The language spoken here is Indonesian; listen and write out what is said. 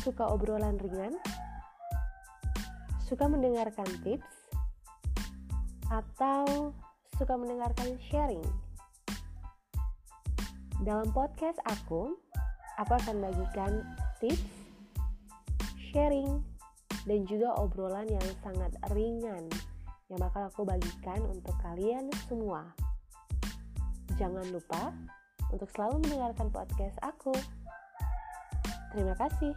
suka obrolan ringan? Suka mendengarkan tips? Atau suka mendengarkan sharing? Dalam podcast aku, aku akan bagikan tips, sharing, dan juga obrolan yang sangat ringan yang bakal aku bagikan untuk kalian semua. Jangan lupa untuk selalu mendengarkan podcast aku. Terima kasih.